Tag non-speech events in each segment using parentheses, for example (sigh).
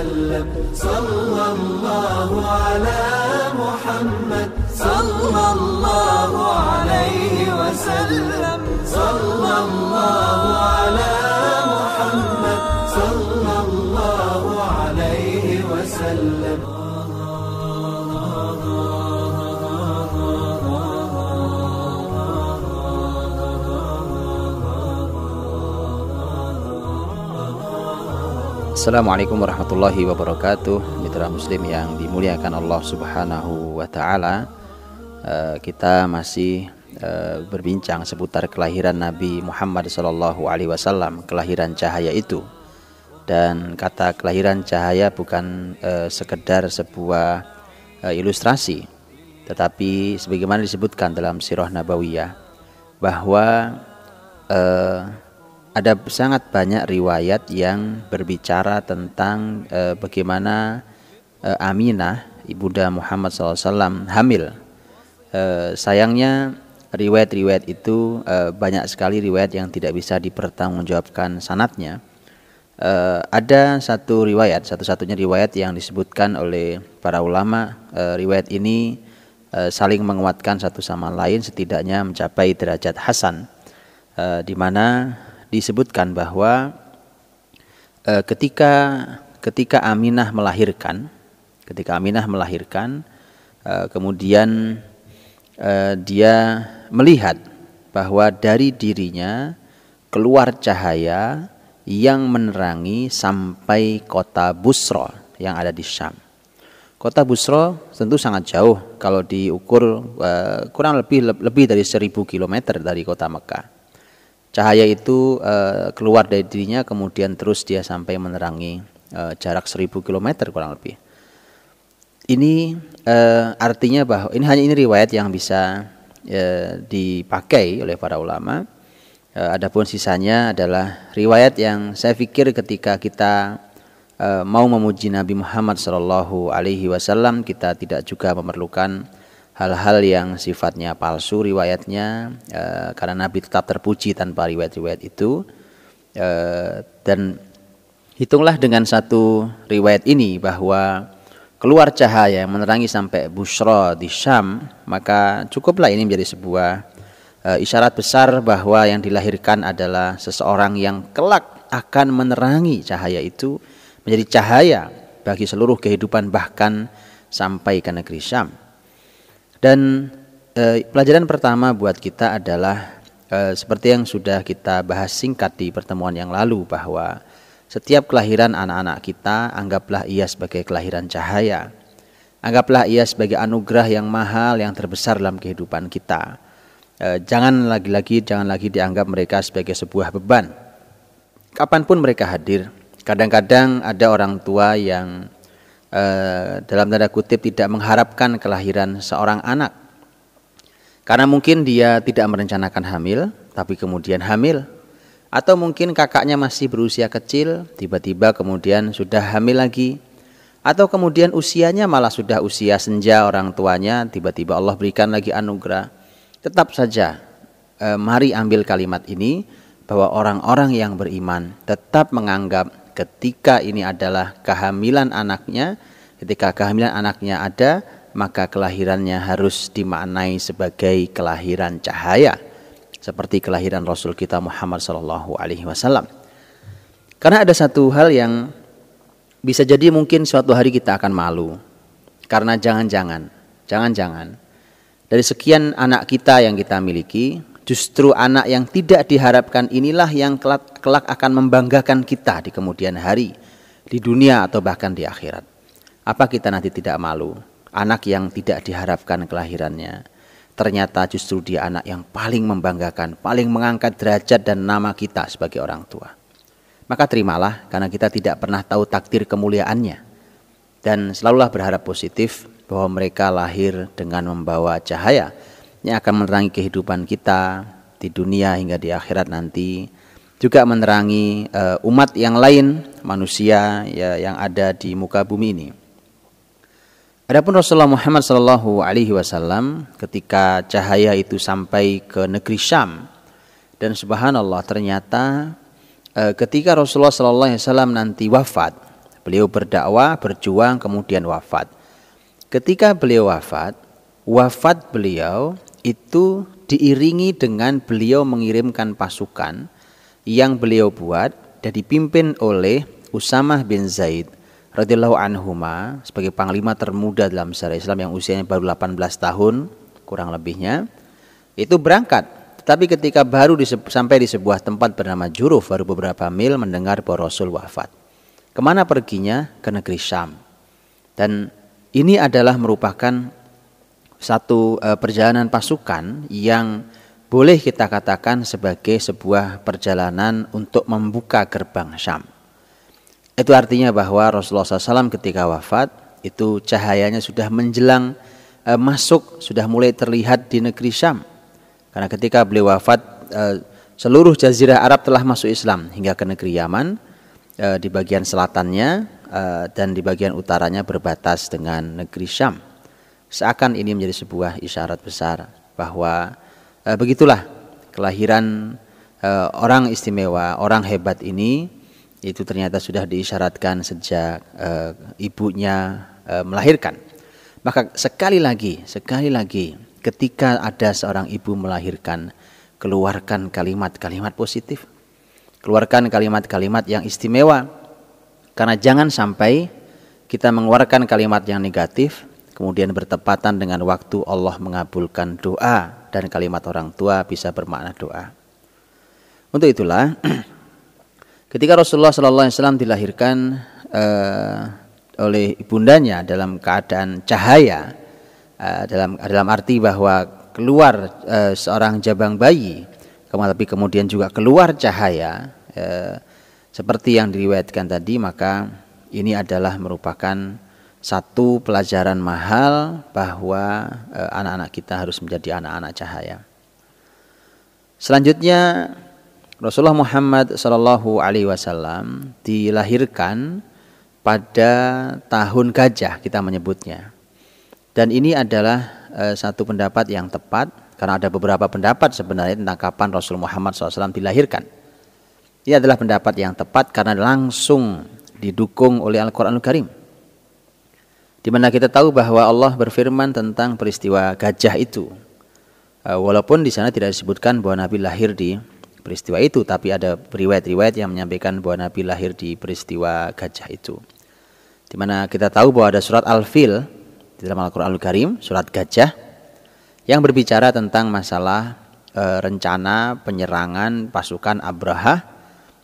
وسلم. صلى الله Assalamualaikum warahmatullahi wabarakatuh. Mitra muslim yang dimuliakan Allah subhanahu wa ta'ala. Uh, Kita masih uh, berbincang seputar kelahiran Nabi Muhammad sallallahu alaihi wasallam Kelahiran cahaya itu. Dan kata kelahiran cahaya bukan uh, sekedar sebuah ilustrasi Tetapi sebagaimana disebutkan dalam sirah nabawiyah Bahwa ada sangat banyak riwayat yang berbicara tentang e, bagaimana e, Aminah ibunda Muhammad SAW hamil. E, sayangnya riwayat-riwayat itu e, banyak sekali riwayat yang tidak bisa dipertanggungjawabkan sanatnya. E, ada satu riwayat, satu-satunya riwayat yang disebutkan oleh para ulama. E, riwayat ini e, saling menguatkan satu sama lain, setidaknya mencapai derajat hasan, di mana disebutkan bahwa e, ketika ketika Aminah melahirkan, ketika Aminah melahirkan, e, kemudian e, dia melihat bahwa dari dirinya keluar cahaya yang menerangi sampai kota Busro yang ada di Syam. Kota Busro tentu sangat jauh kalau diukur e, kurang lebih lebih dari seribu kilometer dari kota Mekah cahaya itu uh, keluar dari dirinya kemudian terus dia sampai menerangi uh, jarak 1000 km kurang lebih. Ini uh, artinya bahwa ini hanya ini riwayat yang bisa uh, dipakai oleh para ulama. Uh, adapun sisanya adalah riwayat yang saya pikir ketika kita uh, mau memuji Nabi Muhammad SAW kita tidak juga memerlukan hal-hal yang sifatnya palsu riwayatnya e, karena Nabi tetap terpuji tanpa riwayat-riwayat itu e, dan hitunglah dengan satu riwayat ini bahwa keluar cahaya menerangi sampai Busra di Syam maka cukuplah ini menjadi sebuah e, isyarat besar bahwa yang dilahirkan adalah seseorang yang kelak akan menerangi cahaya itu menjadi cahaya bagi seluruh kehidupan bahkan sampai ke negeri Syam. Dan e, pelajaran pertama buat kita adalah e, seperti yang sudah kita bahas singkat di pertemuan yang lalu bahwa setiap kelahiran anak-anak kita anggaplah ia sebagai kelahiran cahaya. Anggaplah ia sebagai anugerah yang mahal yang terbesar dalam kehidupan kita. E, jangan lagi-lagi jangan lagi dianggap mereka sebagai sebuah beban. Kapan pun mereka hadir, kadang-kadang ada orang tua yang Eh, dalam tanda kutip tidak mengharapkan kelahiran seorang anak. Karena mungkin dia tidak merencanakan hamil, tapi kemudian hamil. Atau mungkin kakaknya masih berusia kecil, tiba-tiba kemudian sudah hamil lagi. Atau kemudian usianya malah sudah usia senja orang tuanya, tiba-tiba Allah berikan lagi anugerah. Tetap saja, eh, mari ambil kalimat ini bahwa orang-orang yang beriman tetap menganggap ketika ini adalah kehamilan anaknya, ketika kehamilan anaknya ada, maka kelahirannya harus dimaknai sebagai kelahiran cahaya, seperti kelahiran Rasul kita Muhammad Shallallahu Alaihi Wasallam. Karena ada satu hal yang bisa jadi mungkin suatu hari kita akan malu, karena jangan-jangan, jangan-jangan dari sekian anak kita yang kita miliki, Justru anak yang tidak diharapkan inilah yang kelak, kelak akan membanggakan kita di kemudian hari, di dunia atau bahkan di akhirat. Apa kita nanti tidak malu? Anak yang tidak diharapkan kelahirannya, ternyata justru dia anak yang paling membanggakan, paling mengangkat derajat dan nama kita sebagai orang tua. Maka terimalah karena kita tidak pernah tahu takdir kemuliaannya. Dan selalulah berharap positif bahwa mereka lahir dengan membawa cahaya yang akan menerangi kehidupan kita di dunia hingga di akhirat nanti juga menerangi uh, umat yang lain manusia ya, yang ada di muka bumi ini. Adapun Rasulullah Muhammad Shallallahu Alaihi Wasallam ketika cahaya itu sampai ke negeri Syam dan subhanallah ternyata uh, ketika Rasulullah Shallallahu Alaihi Wasallam nanti wafat Beliau berdakwah, berjuang, kemudian wafat. Ketika beliau wafat, wafat beliau itu diiringi dengan beliau mengirimkan pasukan yang beliau buat dan dipimpin oleh Usamah bin Zaid radhiyallahu anhuma sebagai panglima termuda dalam sejarah Islam yang usianya baru 18 tahun kurang lebihnya. Itu berangkat. Tetapi ketika baru di, sampai di sebuah tempat bernama Juruf baru beberapa mil mendengar bahwa Rasul wafat. Ke mana perginya? Ke negeri Syam. Dan ini adalah merupakan satu uh, perjalanan pasukan yang boleh kita katakan sebagai sebuah perjalanan untuk membuka gerbang Syam itu artinya bahwa Rasulullah SAW ketika wafat itu cahayanya sudah menjelang e, masuk, sudah mulai terlihat di negeri Syam. Karena ketika beliau wafat e, seluruh jazirah Arab telah masuk Islam hingga ke negeri Yaman di bagian selatannya dan di bagian utaranya berbatas dengan negeri Syam. Seakan ini menjadi sebuah isyarat besar bahwa e, begitulah kelahiran e, orang istimewa, orang hebat ini itu ternyata sudah diisyaratkan sejak uh, ibunya uh, melahirkan. Maka sekali lagi, sekali lagi ketika ada seorang ibu melahirkan, keluarkan kalimat-kalimat positif. Keluarkan kalimat-kalimat yang istimewa. Karena jangan sampai kita mengeluarkan kalimat yang negatif kemudian bertepatan dengan waktu Allah mengabulkan doa dan kalimat orang tua bisa bermakna doa. Untuk itulah (clears throat) Ketika Rasulullah Sallallahu Alaihi Wasallam dilahirkan uh, oleh ibundanya dalam keadaan cahaya, uh, dalam dalam arti bahwa keluar uh, seorang jabang bayi, tapi kemudian juga keluar cahaya, uh, seperti yang diriwayatkan tadi, maka ini adalah merupakan satu pelajaran mahal bahwa anak-anak kita harus menjadi anak-anak cahaya. Selanjutnya Rasulullah Muhammad Shallallahu Alaihi Wasallam dilahirkan pada tahun gajah kita menyebutnya. Dan ini adalah e, satu pendapat yang tepat karena ada beberapa pendapat sebenarnya tentang kapan Rasul Muhammad SAW dilahirkan. Ini adalah pendapat yang tepat karena langsung didukung oleh Al-Quranul Karim. Di mana kita tahu bahwa Allah berfirman tentang peristiwa gajah itu. E, walaupun di sana tidak disebutkan bahwa Nabi lahir di peristiwa itu tapi ada riwayat-riwayat yang menyampaikan bahwa Nabi lahir di peristiwa gajah itu di mana kita tahu bahwa ada surat Al-Fil di dalam Al-Qur'anul Karim surat gajah yang berbicara tentang masalah e, rencana penyerangan pasukan Abraha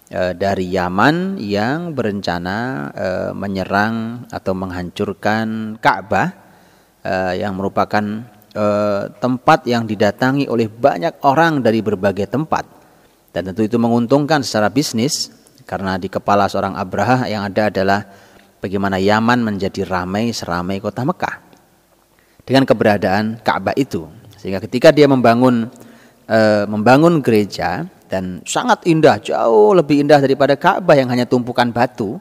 dari Yaman yang berencana e, menyerang atau menghancurkan Ka'bah e, yang merupakan tempat yang didatangi oleh banyak orang dari berbagai tempat dan tentu itu menguntungkan secara bisnis karena di kepala seorang Abraha yang ada adalah bagaimana Yaman menjadi ramai seramai kota Mekah dengan keberadaan Ka'bah itu. Sehingga ketika dia membangun membangun gereja dan sangat indah, jauh lebih indah daripada Ka'bah yang hanya tumpukan batu.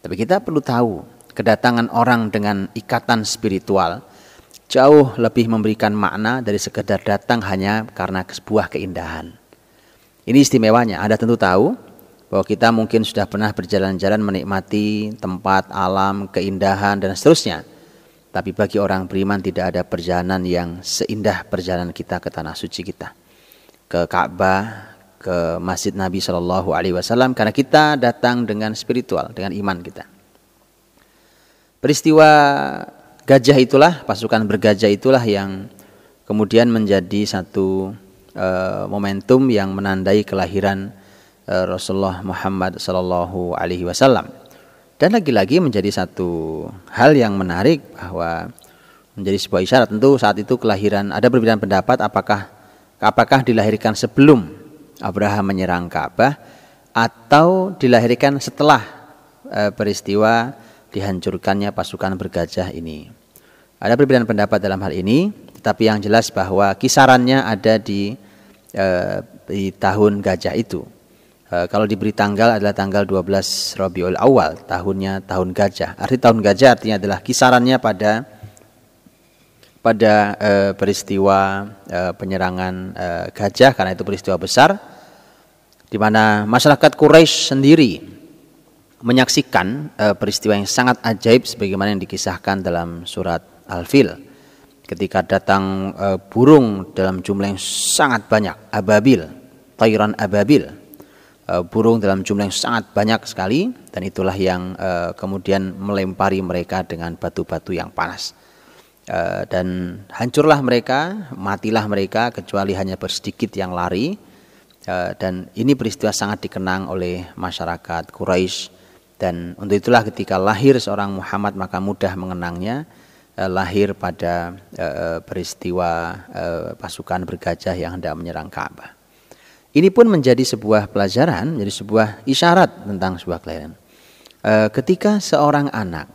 Tapi kita perlu tahu kedatangan orang dengan ikatan spiritual jauh lebih memberikan makna dari sekedar datang hanya karena sebuah keindahan. Ini istimewanya. Anda tentu tahu bahwa kita mungkin sudah pernah berjalan-jalan menikmati tempat alam, keindahan dan seterusnya. Tapi bagi orang beriman tidak ada perjalanan yang seindah perjalanan kita ke tanah suci kita. Ke Ka'bah, ke Masjid Nabi Shallallahu alaihi wasallam karena kita datang dengan spiritual, dengan iman kita. Peristiwa gajah itulah, pasukan bergajah itulah yang kemudian menjadi satu uh, momentum yang menandai kelahiran uh, Rasulullah Muhammad Sallallahu Alaihi Wasallam. Dan lagi-lagi menjadi satu hal yang menarik bahwa menjadi sebuah isyarat tentu saat itu kelahiran ada perbedaan pendapat apakah apakah dilahirkan sebelum Abraham menyerang Ka'bah atau dilahirkan setelah uh, peristiwa dihancurkannya pasukan bergajah ini. Ada perbedaan pendapat dalam hal ini, tetapi yang jelas bahwa kisarannya ada di Eh, di tahun gajah itu. Eh, kalau diberi tanggal adalah tanggal 12 Rabiul Awal, tahunnya tahun gajah. Arti tahun gajah artinya adalah kisarannya pada pada uh, peristiwa uh, penyerangan uh, gajah karena itu peristiwa besar di mana masyarakat Quraisy sendiri menyaksikan uh, peristiwa yang sangat ajaib sebagaimana yang dikisahkan dalam surat Al-Fil. Ketika datang uh, burung dalam jumlah yang sangat banyak ababil tairan ababil. Uh, burung dalam jumlah yang sangat banyak sekali dan itulah yang uh, kemudian melempari mereka dengan batu-batu yang panas. Dan hancurlah mereka matilah mereka kecuali hanya bersedikit yang lari dan ini peristiwa sangat dikenang oleh masyarakat Quraisy dan untuk itulah ketika lahir seorang Muhammad maka mudah mengenangnya Eh, lahir pada uh, peristiwa pasukan bergajah yang hendak menyerang Ka'bah. Ini pun menjadi sebuah pelajaran, menjadi sebuah isyarat tentang sebuah kelahiran. Ketika seorang anak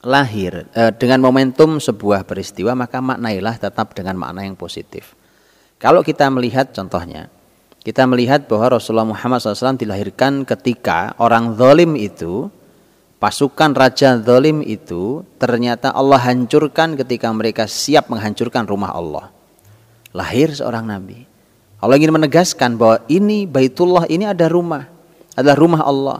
lahir dengan momentum sebuah peristiwa, maka maknailah tetap dengan makna yang positif. Kalau kita melihat contohnya, kita melihat bahwa Rasulullah Muhammad SAW dilahirkan ketika orang zalim itu pasukan Raja Zalim itu ternyata Allah hancurkan ketika mereka siap menghancurkan rumah Allah. Lahir seorang Nabi. Allah ingin menegaskan bahwa ini Baitullah ini ada rumah. Adalah rumah Allah.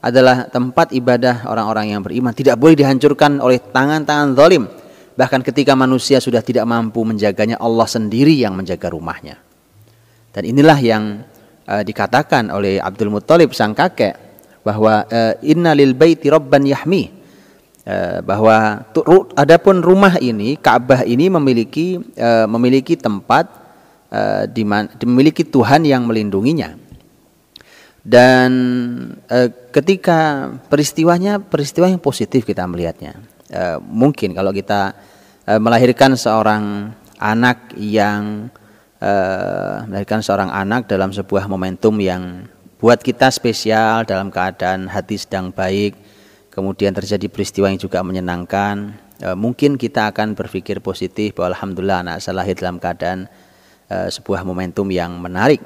Adalah tempat ibadah orang-orang yang beriman. Tidak boleh dihancurkan oleh tangan-tangan zalim. Bahkan ketika manusia sudah tidak mampu menjaganya, Allah sendiri yang menjaga rumahnya. Dan inilah yang uh, dikatakan oleh Abdul Muttalib sang kakek bahwa uh, inna lil baiti rabban yahmi. Uh, bahwa adapun rumah ini Ka'bah ini memiliki uh, memiliki tempat uh, di memiliki Tuhan yang melindunginya. Dan uh, ketika peristiwanya peristiwa yang positif kita melihatnya. Uh, mungkin kalau kita uh, melahirkan seorang anak yang uh, melahirkan seorang anak dalam sebuah momentum yang buat kita spesial dalam keadaan hati sedang baik, kemudian terjadi peristiwa yang juga menyenangkan, e, mungkin kita akan berpikir positif bahwa alhamdulillah anak saya lahir dalam keadaan e, sebuah momentum yang menarik.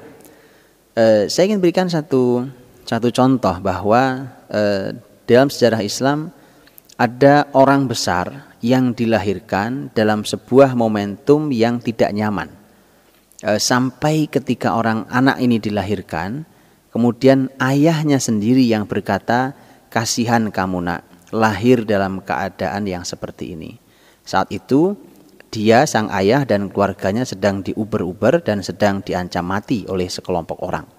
E, saya ingin berikan satu satu contoh bahwa e, dalam sejarah Islam ada orang besar yang dilahirkan dalam sebuah momentum yang tidak nyaman. E, sampai ketika orang anak ini dilahirkan, Kemudian ayahnya sendiri yang berkata, kasihan kamu nak, lahir dalam keadaan yang seperti ini. Saat itu dia sang ayah dan keluarganya sedang diuber-uber dan sedang diancam mati oleh sekelompok orang.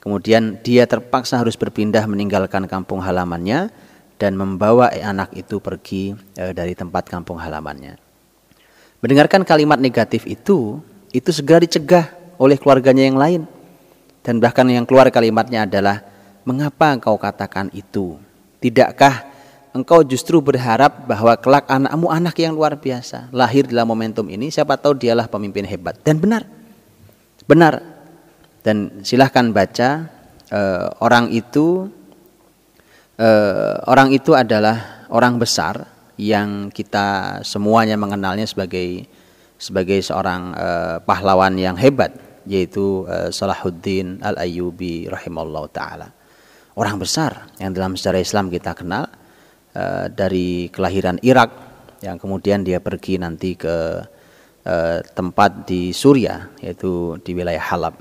Kemudian dia terpaksa harus berpindah meninggalkan kampung halamannya dan membawa anak itu pergi e, dari tempat kampung halamannya. Mendengarkan kalimat negatif itu, itu segera dicegah oleh keluarganya yang lain. Dan bahkan yang keluar kalimatnya adalah mengapa engkau katakan itu? Tidakkah engkau justru berharap bahwa kelak anakmu anak yang luar biasa lahir dalam momentum ini? Siapa tahu dialah pemimpin hebat. Dan benar. Benar. Dan silahkan baca eh, orang itu eh, orang itu adalah orang besar yang kita semuanya mengenalnya sebagai sebagai seorang eh, pahlawan yang hebat yaitu uh, Salahuddin Al-Ayyubi rahimallahu taala. Orang besar yang dalam sejarah Islam kita kenal uh, dari kelahiran Irak yang kemudian dia pergi nanti ke uh, tempat di Suria yaitu di wilayah Halab.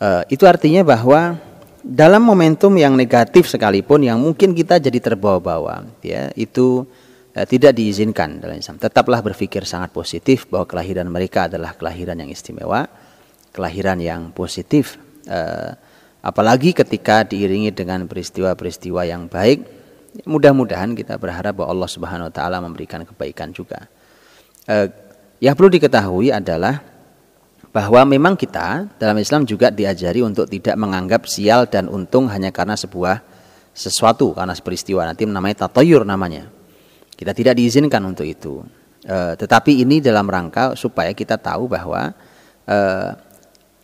Uh, itu artinya bahwa dalam momentum yang negatif sekalipun yang mungkin kita jadi terbawa-bawa ya itu tidak diizinkan dalam Islam. Tetaplah berpikir sangat positif bahwa kelahiran mereka adalah kelahiran yang istimewa kelahiran yang positif. Uh, apalagi ketika diiringi dengan peristiwa-peristiwa yang baik mudah-mudahan kita berharap bahwa Allah Subhanahu wa taala memberikan kebaikan juga. Uh, yang perlu diketahui adalah bahwa memang kita dalam Islam juga diajari untuk tidak menganggap sial dan untung hanya karena sebuah sesuatu karena peristiwa nanti namanya tatayur namanya kita tidak diizinkan untuk itu uh, tetapi ini dalam rangka supaya kita tahu bahwa uh,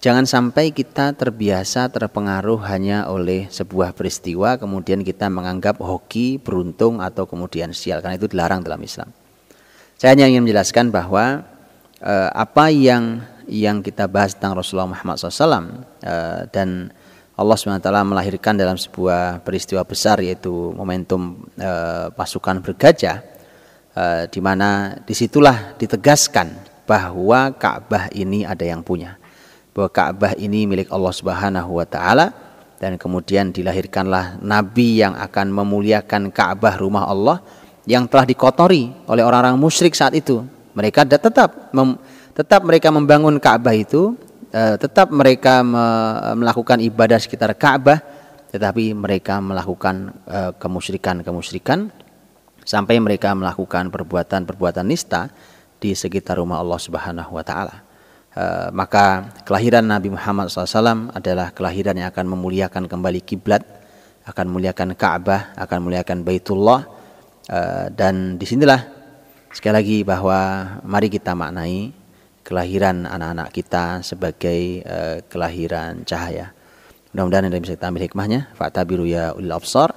Jangan sampai kita terbiasa terpengaruh hanya oleh sebuah peristiwa kemudian kita menganggap hoki, beruntung atau kemudian sial karena itu dilarang dalam Islam. Saya hanya ingin menjelaskan bahwa eh, apa yang yang kita bahas tentang Rasulullah Muhammad SAW eh, dan Allah SWT melahirkan dalam sebuah peristiwa besar yaitu momentum eh, pasukan bergajah eh, di mana di situlah ditegaskan bahwa Ka'bah ini ada yang punya bahwa Ka'bah ini milik Allah Subhanahu wa taala dan kemudian dilahirkanlah nabi yang akan memuliakan Ka'bah rumah Allah yang telah dikotori oleh orang-orang musyrik saat itu. Mereka tetap tetap mereka membangun Ka'bah itu, uh, tetap mereka me, melakukan ibadah sekitar Ka'bah, tetapi mereka melakukan uh, kemusyrikan-kemusyrikan sampai mereka melakukan perbuatan-perbuatan nista di sekitar rumah Allah Subhanahu wa taala. Uh, maka kelahiran Nabi Muhammad SAW adalah kelahiran yang akan memuliakan kembali kiblat, akan memuliakan Ka'bah, akan memuliakan Baitullah, dan di sinilah sekali lagi bahwa mari kita maknai kelahiran anak-anak kita sebagai uh, kelahiran cahaya. Mudah-mudahan Anda bisa kita ambil hikmahnya. Fakta biru ya ulil absar.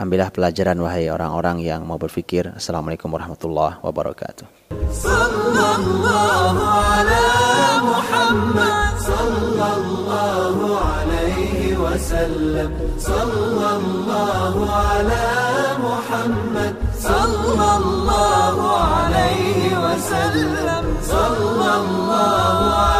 Ambillah pelajaran wahai orang-orang yang mau berpikir. Assalamualaikum warahmatullahi wabarakatuh. Sallallahu alaihi wasallam الله عليه